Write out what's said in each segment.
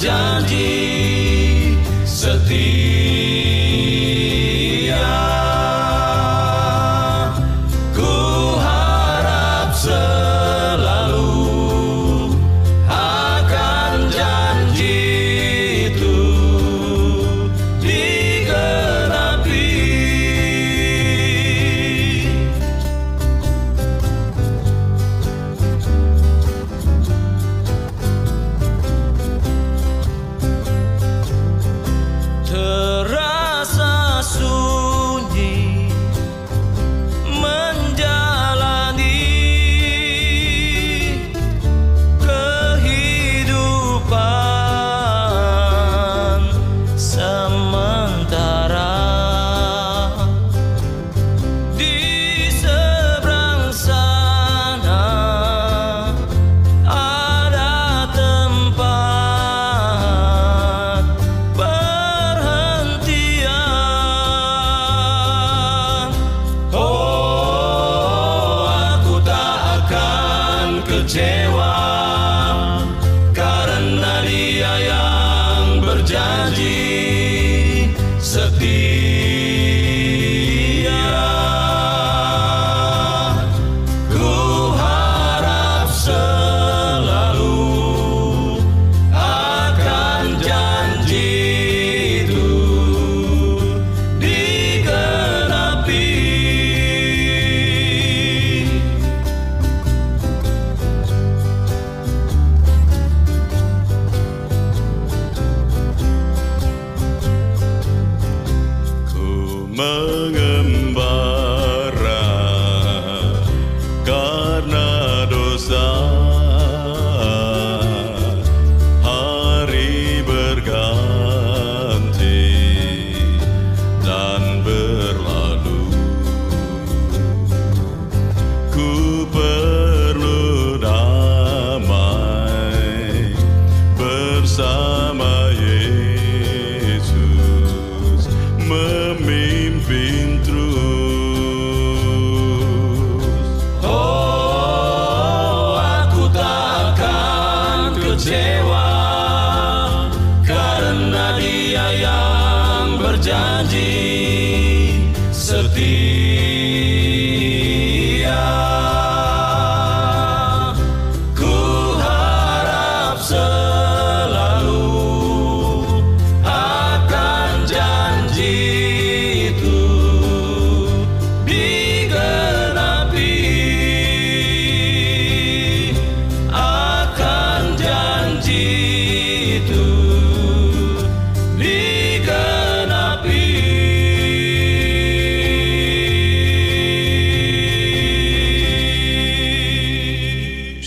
janji setia among us.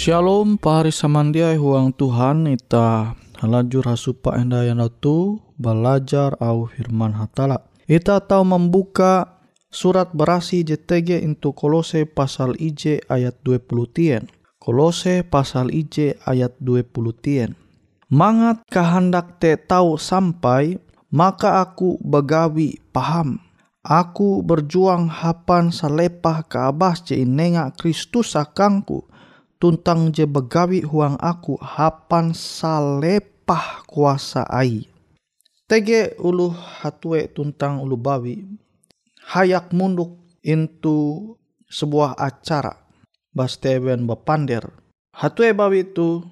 Shalom pari samandiai huang Tuhan ita halajur hasupa enda yang tu belajar au firman hatala. Ita tahu membuka surat berasi JTG into Kolose pasal IJ ayat 20 tien. Kolose pasal IJ ayat 20 tien. Mangat kehendak te tahu sampai, maka aku begawi paham. Aku berjuang hapan salepah ke abas je Kristus akangku. Tuntang je begawi huang aku hapan salepah kuasa ai. Tege ulu hatue tuntang ulu bawi. Hayak munduk into sebuah acara. Bastewen bepander. Hatue bawi itu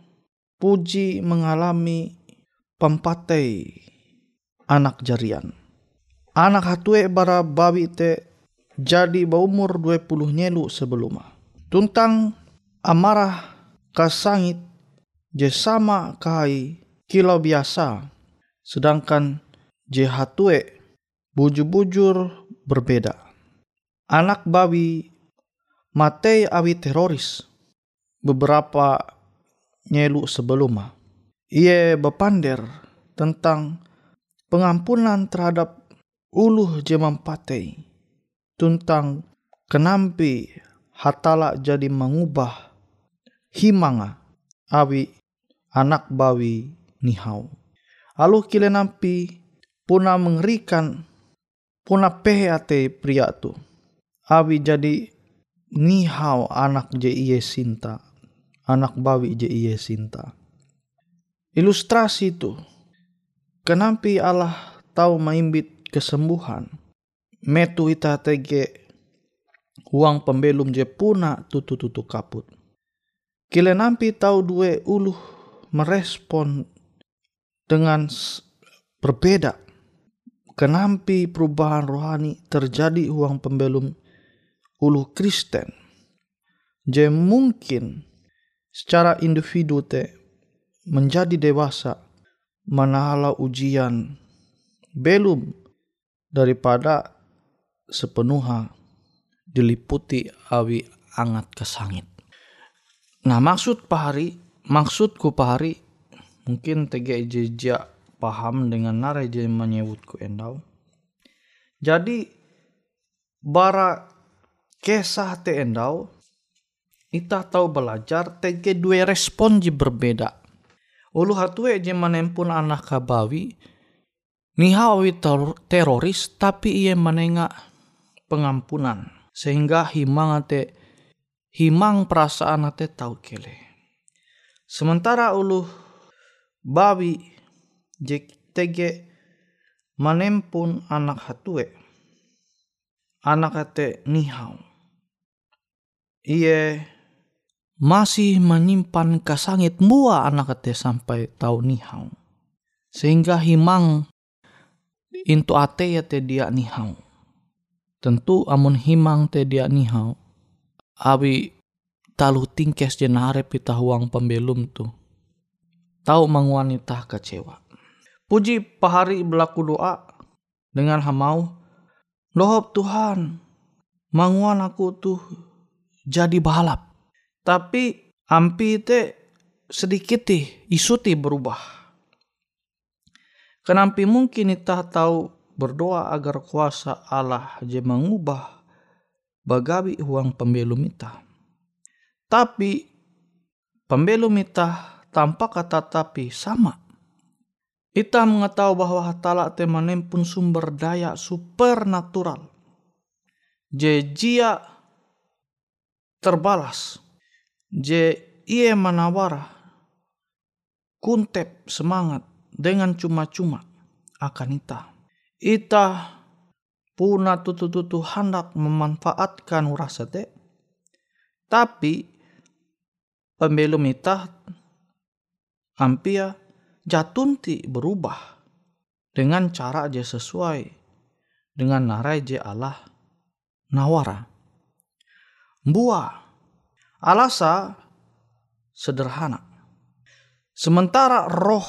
Puji mengalami pempatai anak jarian. Anak hatue bara babi te jadi berumur 20 nyelu sebelum. Tuntang amarah kasangit je sama kai kilau biasa. Sedangkan je hatue bujur-bujur berbeda. Anak babi matei awi teroris. Beberapa nyelu sebelumnya. Ia bepander tentang pengampunan terhadap uluh jemam patei. Tentang kenampi hatala jadi mengubah himanga awi anak bawi nihau. Lalu kile nampi puna mengerikan puna pehe pria tu. Awi jadi nihau anak je iye sinta anak bawi je iye sinta. Ilustrasi itu, kenapa Allah tahu maimbit kesembuhan, metu ita tege uang pembelum je puna tutu-tutu kaput. Kile nampi tahu dua uluh merespon dengan berbeda. Kenampi perubahan rohani terjadi uang pembelum uluh Kristen. Je mungkin secara individu te menjadi dewasa manahala ujian belum daripada sepenuhnya diliputi awi angat kesangit. Nah maksud pahari, maksudku pahari mungkin tege jejak paham dengan narai je menyebutku endau. Jadi bara kisah te endau Ita tahu belajar tege dua respon ji berbeda. Ulu hatue je menempun anak kabawi, nihawi teroris tapi ia menengah pengampunan. Sehingga himang ate himang perasaan ate tahu kele. Sementara ulu bawi je tege menempun anak hatue. Anak ate nihau. Iye masih menyimpan kasangit mua anak ate sampai tahu nihau. Sehingga himang into ate ya te dia nihau. Tentu amun himang te dia nihau. Abi talu tingkes jenare pita huang pembelum tu. Tahu mengwanita kecewa. Puji pahari berlaku doa dengan hamau. Lohop Tuhan, manguan aku tuh jadi balap tapi ampi te sedikit ti isu ti berubah. Kenapa mungkin kita tahu berdoa agar kuasa Allah je mengubah bagawi uang pembelum ita. Tapi pembelum ita tanpa kata tapi sama. Ita mengetahui bahwa hatala te pun sumber daya supernatural. Jejia terbalas je ia manawara kuntep semangat dengan cuma-cuma akan ita. Ita puna tutu-tutu hendak memanfaatkan urasa te. Tapi pembelum ita ampia jatunti berubah dengan cara aja sesuai dengan narai je Allah nawara. Buah Alasa sederhana. Sementara roh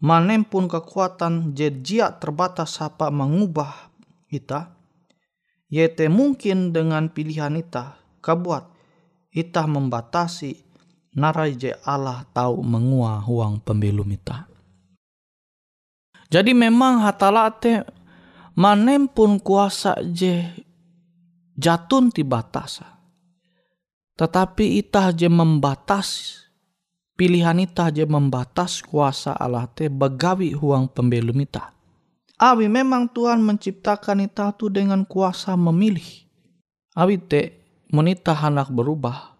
manempun kekuatan jejia terbatas apa mengubah kita, yaitu mungkin dengan pilihan kita kabuat kita membatasi narai je Allah tahu mengua huang pembelum kita. Jadi memang hatalate manem pun kuasa je jatun ti batasa. Tetapi itah je membatas pilihan itah je membatas kuasa Allah te begawi huang pembelum itah. Awi memang Tuhan menciptakan itah tu dengan kuasa memilih. Awi te menita hendak berubah.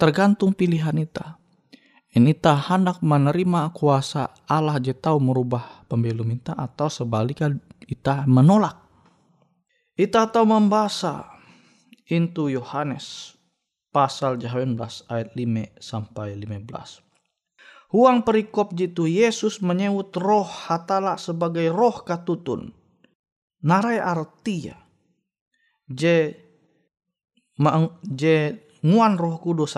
Tergantung pilihan itah. Ini tak hendak menerima kuasa Allah je tahu merubah pembelum kita atau sebaliknya kita menolak. Kita tahu membaca into Yohanes pasal 18 ayat 5 sampai 15. Huang perikop jitu Yesus menyebut roh hatala sebagai roh katutun. Narai artia. Je, ma, je nguan roh kudus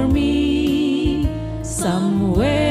akan ita.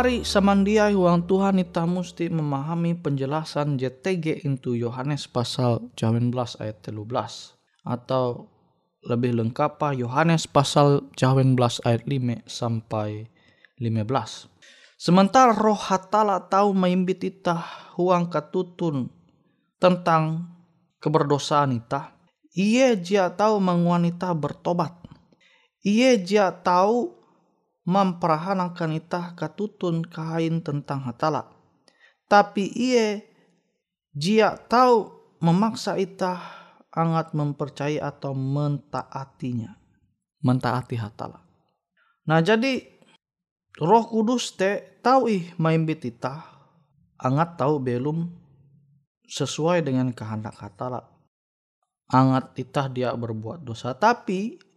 Pahari samandiai huang Tuhan kita mesti memahami penjelasan JTG into Yohanes pasal 19 ayat 13 atau lebih lengkap Yohanes pasal 19 ayat 5 sampai 15. Sementara roh hatala tahu maimbit ita huang katutun tentang keberdosaan ita, ia jia tahu menguanita bertobat. Ia jia tahu memperahanakan itah katutun kain tentang hatala. Tapi ia jia tahu memaksa itah angat mempercayai atau mentaatinya. Mentaati hatala. Nah jadi roh kudus te tahu ih maimbit itah angat tahu belum sesuai dengan kehendak hatala. Angat itah dia berbuat dosa. Tapi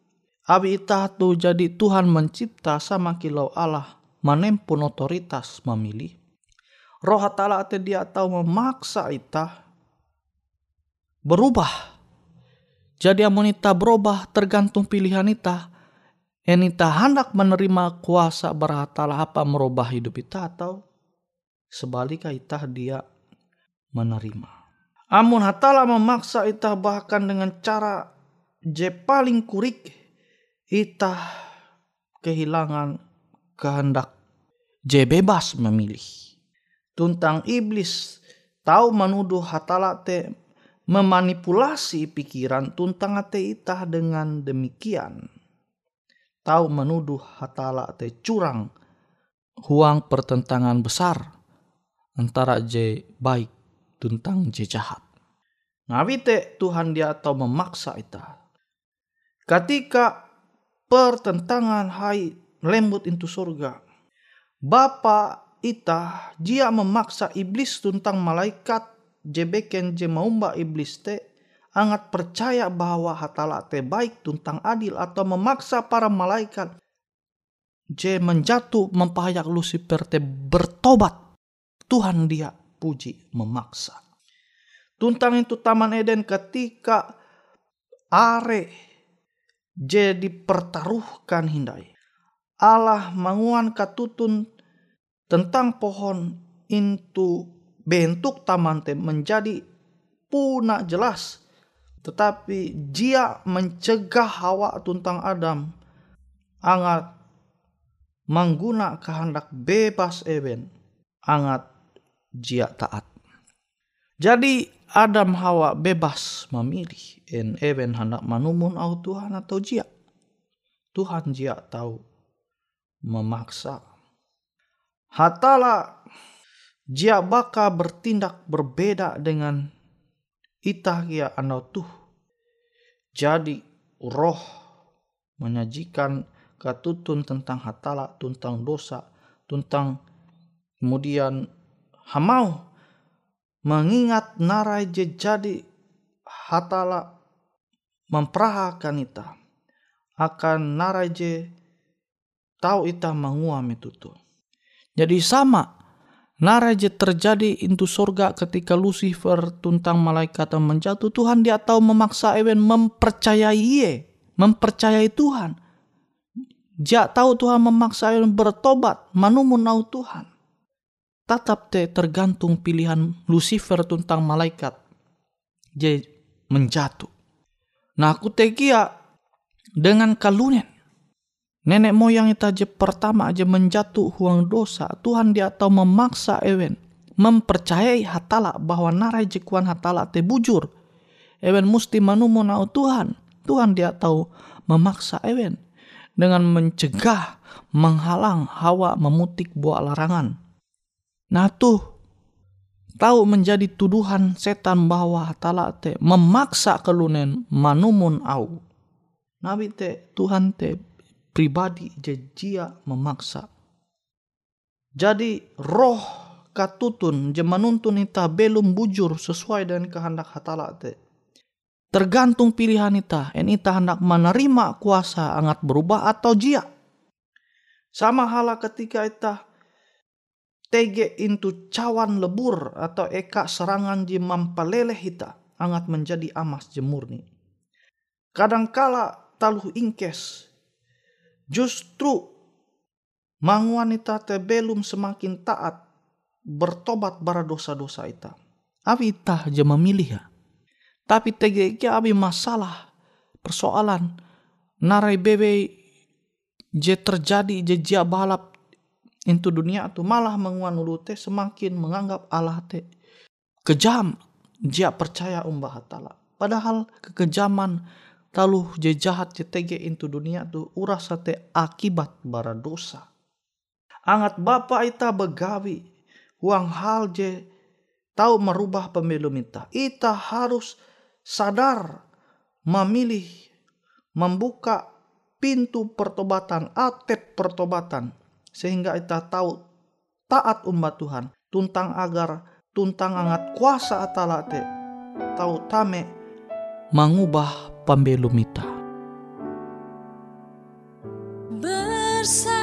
Abi itah tu jadi Tuhan mencipta sama kilau Allah manempun otoritas memilih. Roh hatala ate dia tahu memaksa itah berubah Jadi amun ita berubah tergantung pilihan ita. Enita hendak menerima kuasa berhatala apa merubah hidup ita atau sebaliknya ita dia menerima. Amun hatala memaksa ita bahkan dengan cara je paling kurik ita kehilangan kehendak je bebas memilih. Tuntang iblis tahu menuduh hatala te memanipulasi pikiran tuntang ate itah dengan demikian. Tahu menuduh hatala te curang huang pertentangan besar antara je baik tuntang je jahat. Ngawi te Tuhan dia tahu memaksa ita. Ketika pertentangan hai lembut into surga. Bapa ita dia memaksa iblis tuntang malaikat jebeken je maumba iblis te angat percaya bahwa hatala te baik tuntang adil atau memaksa para malaikat je menjatuh mempahayak Lucifer te bertobat Tuhan dia puji memaksa tuntang itu taman Eden ketika are je dipertaruhkan hindai. Allah manguan katutun tentang pohon itu bentuk taman teh menjadi punah jelas. Tetapi dia mencegah Hawa tuntang Adam angat mengguna kehendak bebas even angat dia taat. Jadi Adam Hawa bebas memilih en even hendak manumun au Tuhan atau dia Tuhan dia tahu memaksa. Hatala Jia baka bertindak berbeda dengan itah kia anau tuh. Jadi roh menyajikan katutun tentang hatala, tentang dosa, tentang kemudian hamau mengingat narai je jadi hatala memperahakan ita akan narai je tahu ita menguam itu tuh. Jadi sama Naraje terjadi into surga ketika Lucifer tuntang malaikat menjatuh. Tuhan dia tahu memaksa Ewen mempercayai ye, mempercayai Tuhan. Dia tahu Tuhan memaksa Ewen bertobat, manumun nau Tuhan. Tetap te tergantung pilihan Lucifer tuntang malaikat. Dia menjatuh. Nah aku tekia dengan kalunen Nenek moyang itu aja pertama aja menjatuh huang dosa. Tuhan dia tahu memaksa ewen. Mempercayai hatala bahwa narai jekuan hatala te bujur. Ewen mesti manumu Tuhan. Tuhan dia tahu memaksa ewen. Dengan mencegah, menghalang hawa memutik buah larangan. Nah tuh tahu menjadi tuduhan setan bahwa hatala te memaksa kelunen manumun au. Nabi te Tuhan te pribadi jejia memaksa. Jadi roh katutun je menuntun ita belum bujur sesuai dengan kehendak hatala te. Tergantung pilihan ita, en ita hendak menerima kuasa angat berubah atau jia. Sama hala ketika ita tege intu cawan lebur atau eka serangan je mampaleleh ita angat menjadi amas jemurni. Kadangkala taluh ingkes Justru mang wanita te belum semakin taat bertobat bara dosa-dosa ita. Abi ita aja memilih ya. Tapi tege abi masalah persoalan narai bebe je terjadi je balap into dunia tu malah menguan ulu semakin menganggap Allah te kejam jia percaya umbah hatala. Padahal kekejaman taluh je jahat je tege into dunia tu uras sate akibat bara dosa. Angat bapa ita begawi uang hal je tahu merubah pemilu minta. Ita harus sadar memilih membuka pintu pertobatan, atep pertobatan sehingga ita tahu taat umat Tuhan tuntang agar tuntang angat kuasa atalate tahu tame mengubah pambelumita. Bersabdalah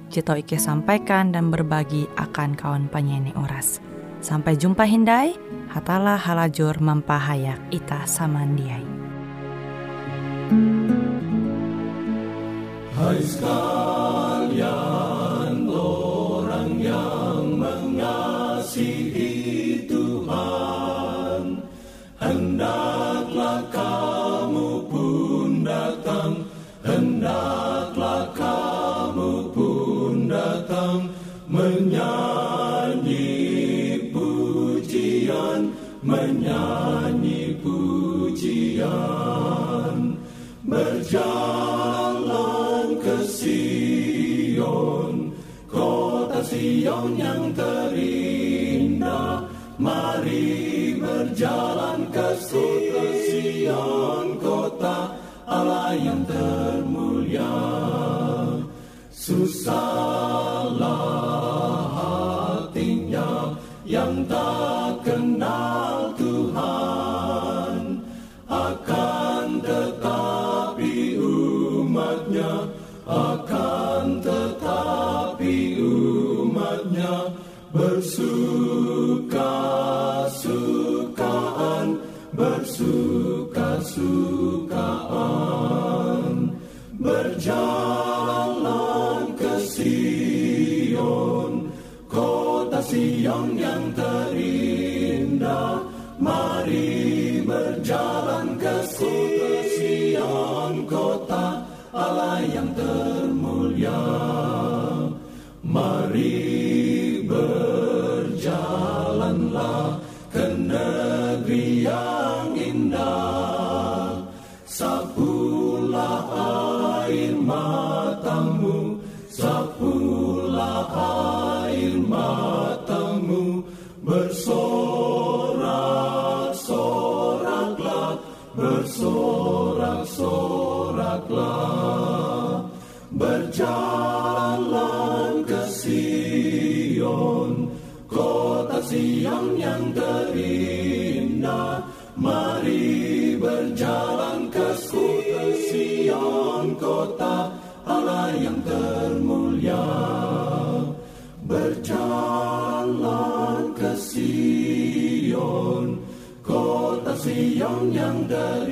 tau Ike sampaikan dan berbagi akan kawan penyanyi Uras. Sampai jumpa Hindai, hatalah halajur mempahayak ita samandiai. Hai sekalian orang yang mengasihi Tuhan Hendaklah kamu pun datang Hendaklah Sion yang terindah Mari berjalan ke Sion Kota Allah yang termulia. Susahlah hatinya yang tak kenal berjalan ke Sion kota Sion yang air matamu sapulah Sion